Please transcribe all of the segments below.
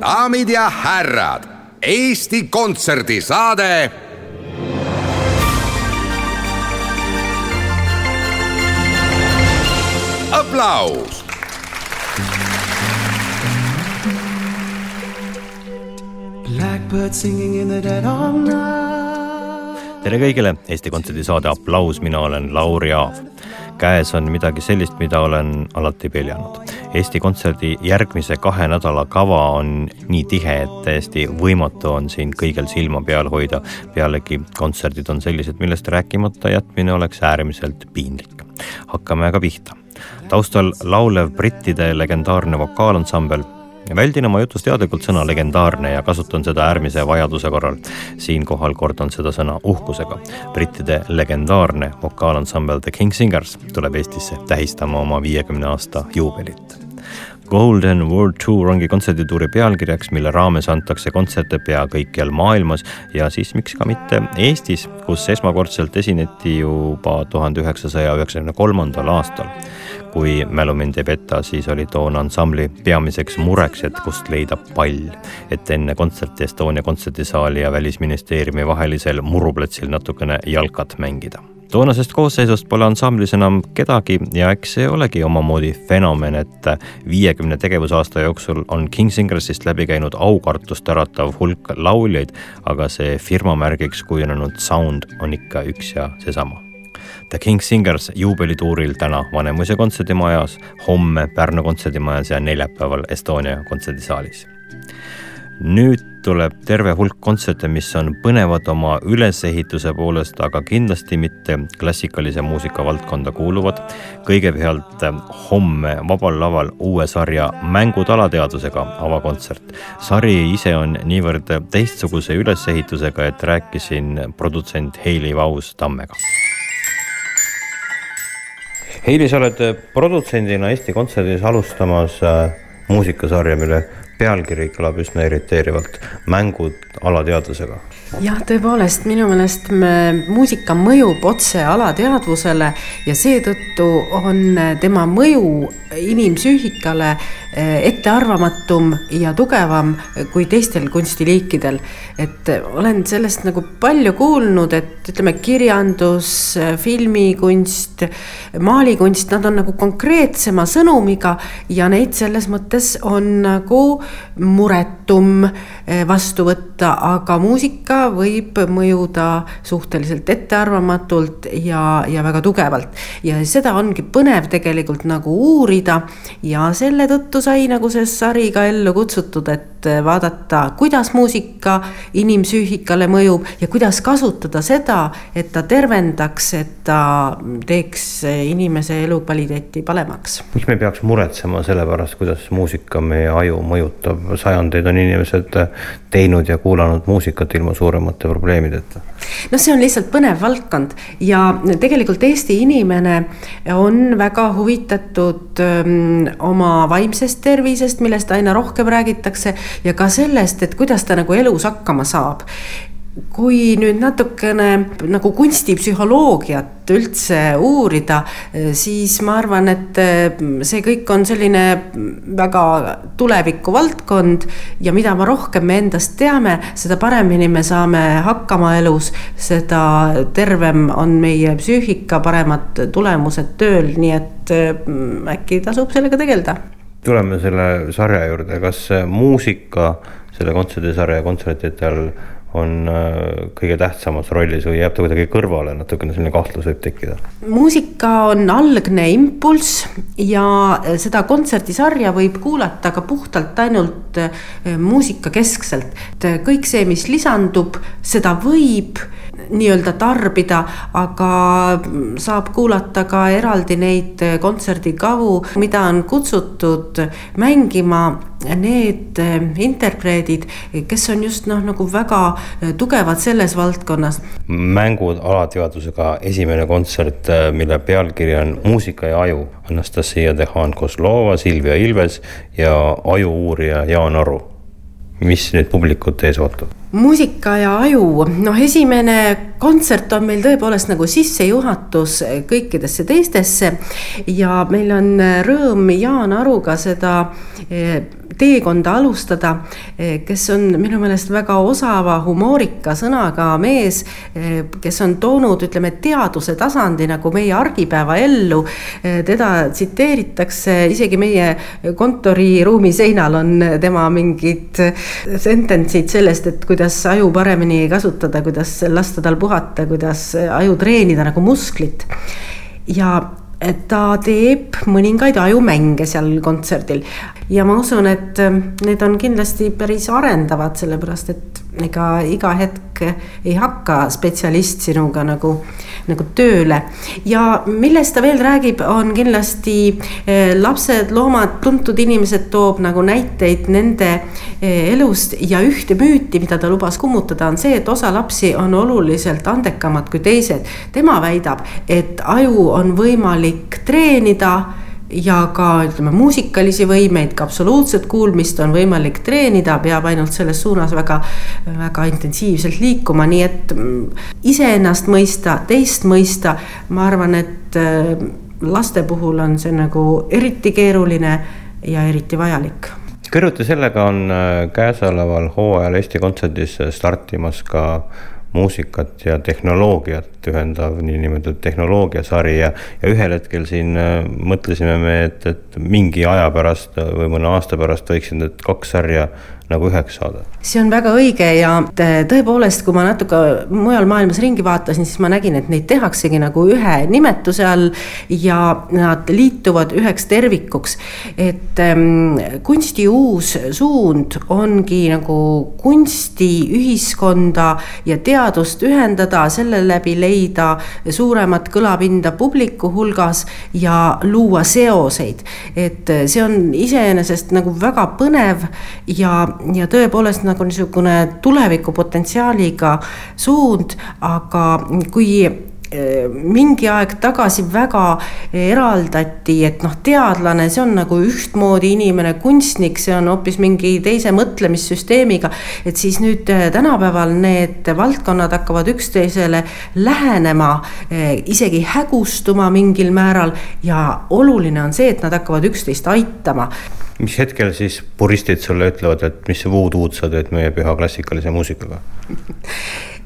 Daamid ja härrad, Eesti Kontserdi saade aplaus Blackbird singing in the dead of night. tere kõigile, Eesti Kontserdi saade Applaus, mina olen Lauri Aav. käes on midagi sellist, mida olen alati peljanud. Eesti Kontserdi järgmise kahe nädala kava on nii tihe, et täiesti võimatu on siin kõigil silma peal hoida. pealegi kontserdid on sellised, millest rääkimata jätmine oleks äärmiselt piinlik. hakkame aga pihta. taustal laulev brittide legendaarne vokaalansambel väldin oma jutus teadlikult sõna legendaarne ja kasutan seda äärmise vajaduse korral. siinkohal kordan seda sõna uhkusega. brittide legendaarne vokaalansambel The King Singers tuleb Eestisse tähistama oma viiekümne aasta juubelit. Golden World Tour ongi kontserdituuri pealkirjaks, mille raames antakse kontserte pea kõikjal maailmas ja siis miks ka mitte Eestis, kus esmakordselt esineti juba tuhande üheksasaja üheksakümne kolmandal aastal. Kui mälu mind ei peta, siis oli toona ansambli peamiseks mureks, et kust leida pall, et enne kontserti Estonia kontserdisaali ja Välisministeeriumi vahelisel muruplatsil natukene jalkat mängida toonasest koosseisust pole ansamblis enam kedagi ja eks see olegi omamoodi fenomen, et viiekümne tegevusaasta jooksul on King Singersist läbi käinud aukartust äratav hulk lauljaid, aga see firma märgiks kujunenud sound on ikka üks ja seesama. The King Singers juubelituuril täna Vanemuise kontserdimajas, homme Pärnu kontserdimajas ja neljapäeval Estonia kontserdisaalis. Nüüd tuleb terve hulk kontserte, mis on põnevad oma ülesehituse poolest, aga kindlasti mitte klassikalise muusika valdkonda kuuluvad. kõigepealt homme Vabal Laval uue sarja Mängud alateadusega avakontsert. sari ise on niivõrd teistsuguse ülesehitusega, et rääkisin produtsent Heili Vaus-Tammega Heili, sa oled produtsendina Eesti Kontserdis alustamas äh, muusikasarja, mille pealkiri kõlab üsna irriteerivalt, mängud alateadvusega. jah, tõepoolest, minu meelest me, muusika mõjub otse alateadvusele ja seetõttu on tema mõju inimpsüühikale ettearvamatum ja tugevam kui teistel kunstiliikidel. et olen sellest nagu palju kuulnud, et ütleme, kirjandus, filmikunst, maalikunst, nad on nagu konkreetsema sõnumiga ja neid selles mõttes on nagu muretum eh, vastu võtta, aga muusika võib mõjuda suhteliselt ettearvamatult ja, ja väga tugevalt. ja seda ongi põnev tegelikult nagu uurida ja selle tõttu sai nagu see sari ka ellu kutsutud, et vaadata, kuidas muusika inimpsüühikale mõjub ja kuidas kasutada seda, et ta tervendaks, et ta teeks inimese elukvaliteeti paremaks. miks me peaks muretsema selle pärast, kuidas muusika meie aju mõjutab, sajandeid on inimesed teinud ja kuulanud muusikat ilma suuremate probleemideta? noh, see on lihtsalt põnev valdkond ja tegelikult Eesti inimene on väga huvitatud öö, oma vaimsest tervisest, millest aina rohkem räägitakse ja ka sellest, et kuidas ta nagu elus hakkama saab. Kui nüüd natukene nagu kunstipsühholoogiat üldse uurida, siis ma arvan, et see kõik on selline väga tuleviku valdkond ja mida me rohkem me endast teame, seda paremini me saame hakkama elus, seda tervem on meie psüühika, paremad tulemused tööl, nii et äkki tasub sellega tegeleda tuleme selle sarja juurde, kas muusika selle kontserdisarja kontsertidel on äh, kõige tähtsamas rollis või jääb ta kuidagi kõrvale, natukene selline kahtlus võib tekkida? muusika on algne impulss ja seda kontserdisarja võib kuulata ka puhtalt ainult äh, muusikakeskselt. kõik see, mis lisandub, seda võib nii-öelda tarbida, aga saab kuulata ka eraldi neid kontserdikavu, mida on kutsutud mängima need interpreedid, kes on just noh, nagu väga tugevad selles valdkonnas. mängud alateadvusega esimene kontsert, mille pealkiri on Muusika ja aju. Anastasia Dehan-Kozlova, Silvia Ilves ja ajuuurija Jaan Aru. mis nüüd publikut ees ootab? Muusika ja aju, noh, esimene kontsert on meil tõepoolest nagu sissejuhatus kõikidesse teistesse ja meil on rõõm Jaan Aruga seda eh, teekonda alustada, eh, kes on minu meelest väga osava humoorika sõnaga mees, eh, kes on toonud, ütleme, teaduse tasandi nagu meie argipäeva ellu. teda tsiteeritakse isegi meie kontoriruumi seinal on tema mingid sentence'id sellest, et kuidas kuidas aju paremini kasutada, kuidas lasta tal puhata, kuidas aju treenida nagu musklit. ja ta teeb mõningaid ajumänge seal kontserdil ja ma usun, et need on kindlasti päris arendavad, sellepärast et ega iga hetk ei hakka spetsialist sinuga nagu, nagu tööle. ja millest ta veel räägib, on kindlasti eh, lapsed, loomad, tuntud inimesed toob nagu näiteid nende eh, elust ja ühte müüti, mida ta lubas kummutada, on see, et osa lapsi on oluliselt andekamad kui teised. tema väidab, et aju on võimalik treenida ja ka ütleme, muusikalisi võimeid, ka absoluutset kuulmist on võimalik treenida, peab ainult selles suunas väga, väga intensiivselt liikuma, nii et mm, iseennast mõista, teist mõista, ma arvan, et äh, laste puhul on see nagu eriti keeruline ja eriti vajalik. Kõrvuti sellega on äh, käesoleval hooajal Eesti Kontserdis startimas ka muusikat ja tehnoloogiat ühendav niinimetatud tehnoloogiasari ja, ja ühel hetkel siin äh, mõtlesime me, et, et mingi aja pärast või mõne aasta pärast võiksid need kaks sarja nagu üheks saada. see on väga õige ja tõepoolest, kui ma natuke mujal maailmas ringi vaatasin, siis ma nägin, et neid tehaksegi nagu ühe nimetuse all ja nad liituvad üheks tervikuks. et ähm, kunsti uus suund ongi nagu kunsti, ühiskonda ja teadust ühendada, selle läbi leida suuremat kõlapinda publiku hulgas ja luua seoseid. et see on iseenesest nagu väga põnev ja ja tõepoolest nagu niisugune tulevikupotentsiaaliga suund, aga kui eh, mingi aeg tagasi väga eraldati, et noh, teadlane, see on nagu ühtmoodi inimene, kunstnik, see on hoopis mingi teise mõtlemissüsteemiga. et siis nüüd eh, tänapäeval need valdkonnad hakkavad üksteisele lähenema, eh, isegi hägustuma mingil määral ja oluline on see, et nad hakkavad üksteist aitama mis hetkel siis puristid sulle ütlevad, et mis voodoo'd sa teed meie püha klassikalise muusikaga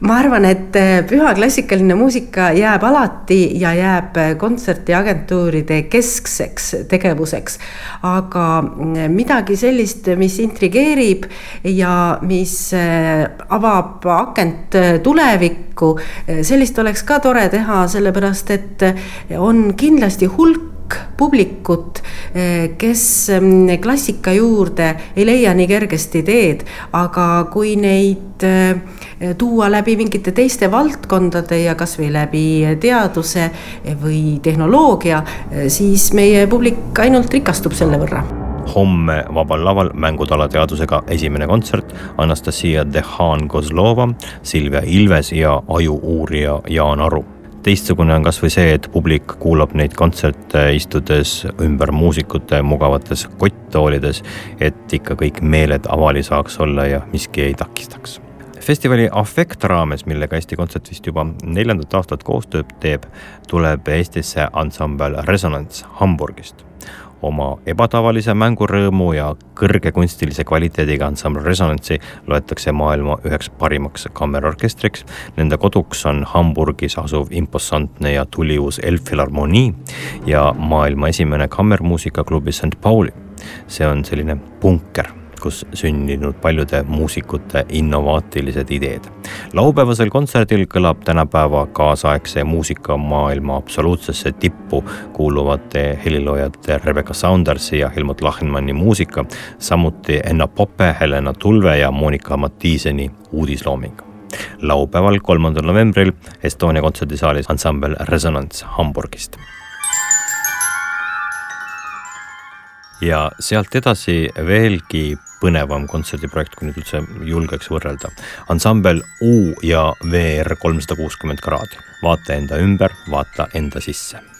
ma arvan, et äh, püha klassikaline muusika jääb alati ja jääb äh, kontserdiagentuuride keskseks tegevuseks. aga äh, midagi sellist, mis intrigeerib ja mis avab akent tulevikku, sellist oleks ka tore teha, sellepärast et on kindlasti hulk publikut, eh, kes mm, klassika juurde ei leia nii kergesti teed, aga kui neid eh, tuua läbi mingite teiste valdkondade ja kasvõi läbi teaduse või tehnoloogia, eh, siis meie publik ainult rikastub selle võrra. Homme Vabal Laval mängutalateadusega esimene kontsert. Anastasia Dehan-Kozlova, Silvia Ilves ja ajuuurija Jaan Aru teistsugune on kasvõi see, et publik kuulab neid kontserte istudes ümber muusikute mugavates kotttoolides, et ikka kõik meeled avali saaks olla ja miski ei takistaks. Festivali Affekt raames, millega Eesti Kontsert vist juba neljandat aastat koostööd teeb, tuleb Eestisse ansambel Resonance Hamburgist oma ebatavalise mängurõõmu ja kõrge kunstilise kvaliteediga ansambel Resonance'i loetakse maailma üheks parimaks kammerorkestriks. Nende koduks on Hamburgis asuv imposantne ja tuliuus Elbphilharmonie ja maailma esimene kammermuusikaklubi St Pauli. see on selline punker kus sündinud paljude muusikute innovaatilised ideed. laupäevasel kontserdil kõlab tänapäeva kaasaegse muusikamaailma absoluutsesse tippu kuuluvate heliloojate Rebecca Saundersi ja Helmut Lachenmanni muusika, samuti Enna Poppe, Helena Tulve ja Monika Mattiiseni uudislooming laupäeval, kolmandal novembril Estonia kontserdisaalis ansambel Resonance Hamburgist. ja sealt edasi veelgi põnevam kontserdiprojekt, kui nüüd üldse julgeks võrrelda. ansambel U ja VR kolmsada kuuskümmend kraadi, vaata enda ümber, vaata enda sisse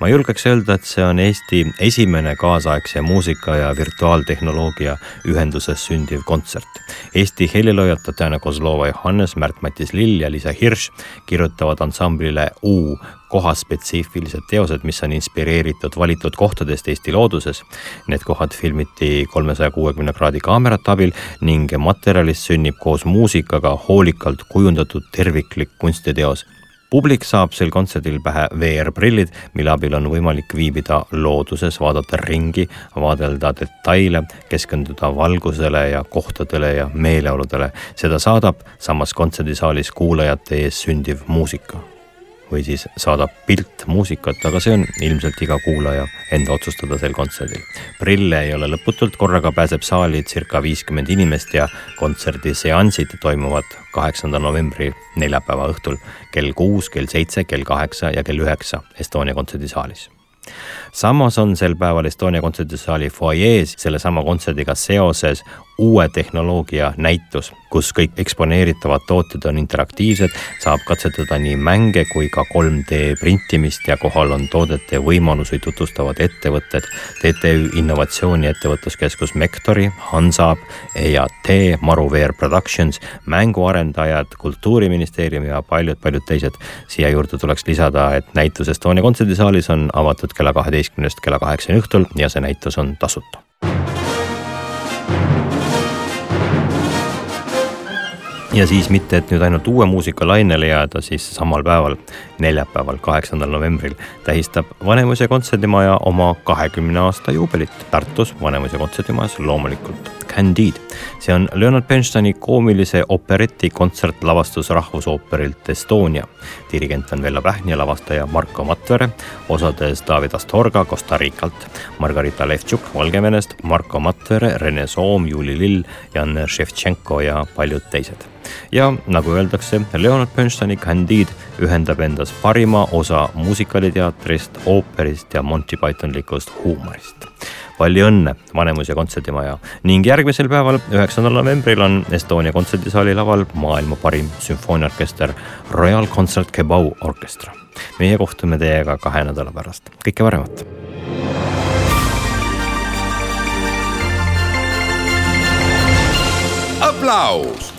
ma julgeks öelda, et see on Eesti esimene kaasaegse muusika ja virtuaaltehnoloogia ühenduses sündiv kontsert. Eesti heliloojad Tatjana Kozlova Johannes, Märt-Matis Lill ja Liisa Hirš kirjutavad ansamblile U kohaspetsiifilised teosed, mis on inspireeritud valitud kohtadest Eesti looduses. Need kohad filmiti kolmesaja kuuekümne kraadi kaamerate abil ning materjalist sünnib koos muusikaga hoolikalt kujundatud terviklik kunstiteos publik saab sel kontserdil pähe VR-prillid, mille abil on võimalik viibida looduses, vaadata ringi, vaadelda detaile, keskenduda valgusele ja kohtadele ja meeleoludele. seda saadab samas kontserdisaalis kuulajate ees sündiv muusika või siis saadab pilt muusikat, aga see on ilmselt iga kuulaja enda otsustada sel kontserdil. prille ei ole lõputult, korraga pääseb saali circa viiskümmend inimest ja kontserdiseansid toimuvad kaheksanda novembri neljapäeva õhtul kell kuus, kell seitse, kell kaheksa ja kell üheksa Estonia kontserdisaalis samas on sel päeval Estonia kontserdisaali fuajees sellesama kontserdiga seoses uue tehnoloogia näitus, kus kõik eksponeeritavad tooted on interaktiivsed, saab katsetada nii mänge kui ka 3D printimist ja kohal on toodete võimalusi tutvustavad ettevõtted, TTÜ Innovatsiooni Ettevõtluskeskus Mektori, Hansab, EAT, Maru VR Productions, mänguarendajad, Kultuuriministeerium ja paljud-paljud teised. siia juurde tuleks lisada, et näitus Estonia kontserdisaalis on avatud kella kaheteistkümnest kella kaheksani õhtul ja see näitus on tasuta ja siis mitte, et nüüd ainult uue muusika lainele jääda, siis samal päeval, neljapäeval, kaheksandal novembril tähistab Vanemuise kontserdimaja oma kahekümne aasta juubelit Tartus Vanemuise kontserdimajas loomulikult. Candide, see on Leonard Bernsteini koomilise opereti kontsertlavastus Rahvusooperilt Estonia. dirigent on Vello Pähn ja lavastaja Marko Matvere, osades David Astorga Costa Ricalt, Margarita Levtšuk Valgevenest, Marko Matvere, Rene Soom, Juuli Lill, Jan Ševtšenko ja paljud teised ja nagu öeldakse, Leonard Bernsteini Candide ühendab endas parima osa muusikaliteatrist, ooperist ja Monty Pythonlikust huumorist. Palju õnne, Vanemuise kontserdimaja ning järgmisel päeval, üheksandal novembril on Estonia kontserdisaali laval maailma parim sümfooniaorkester Royal Concert Kebau orkestra. meie kohtume teiega kahe nädala pärast, kõike paremat. aplaus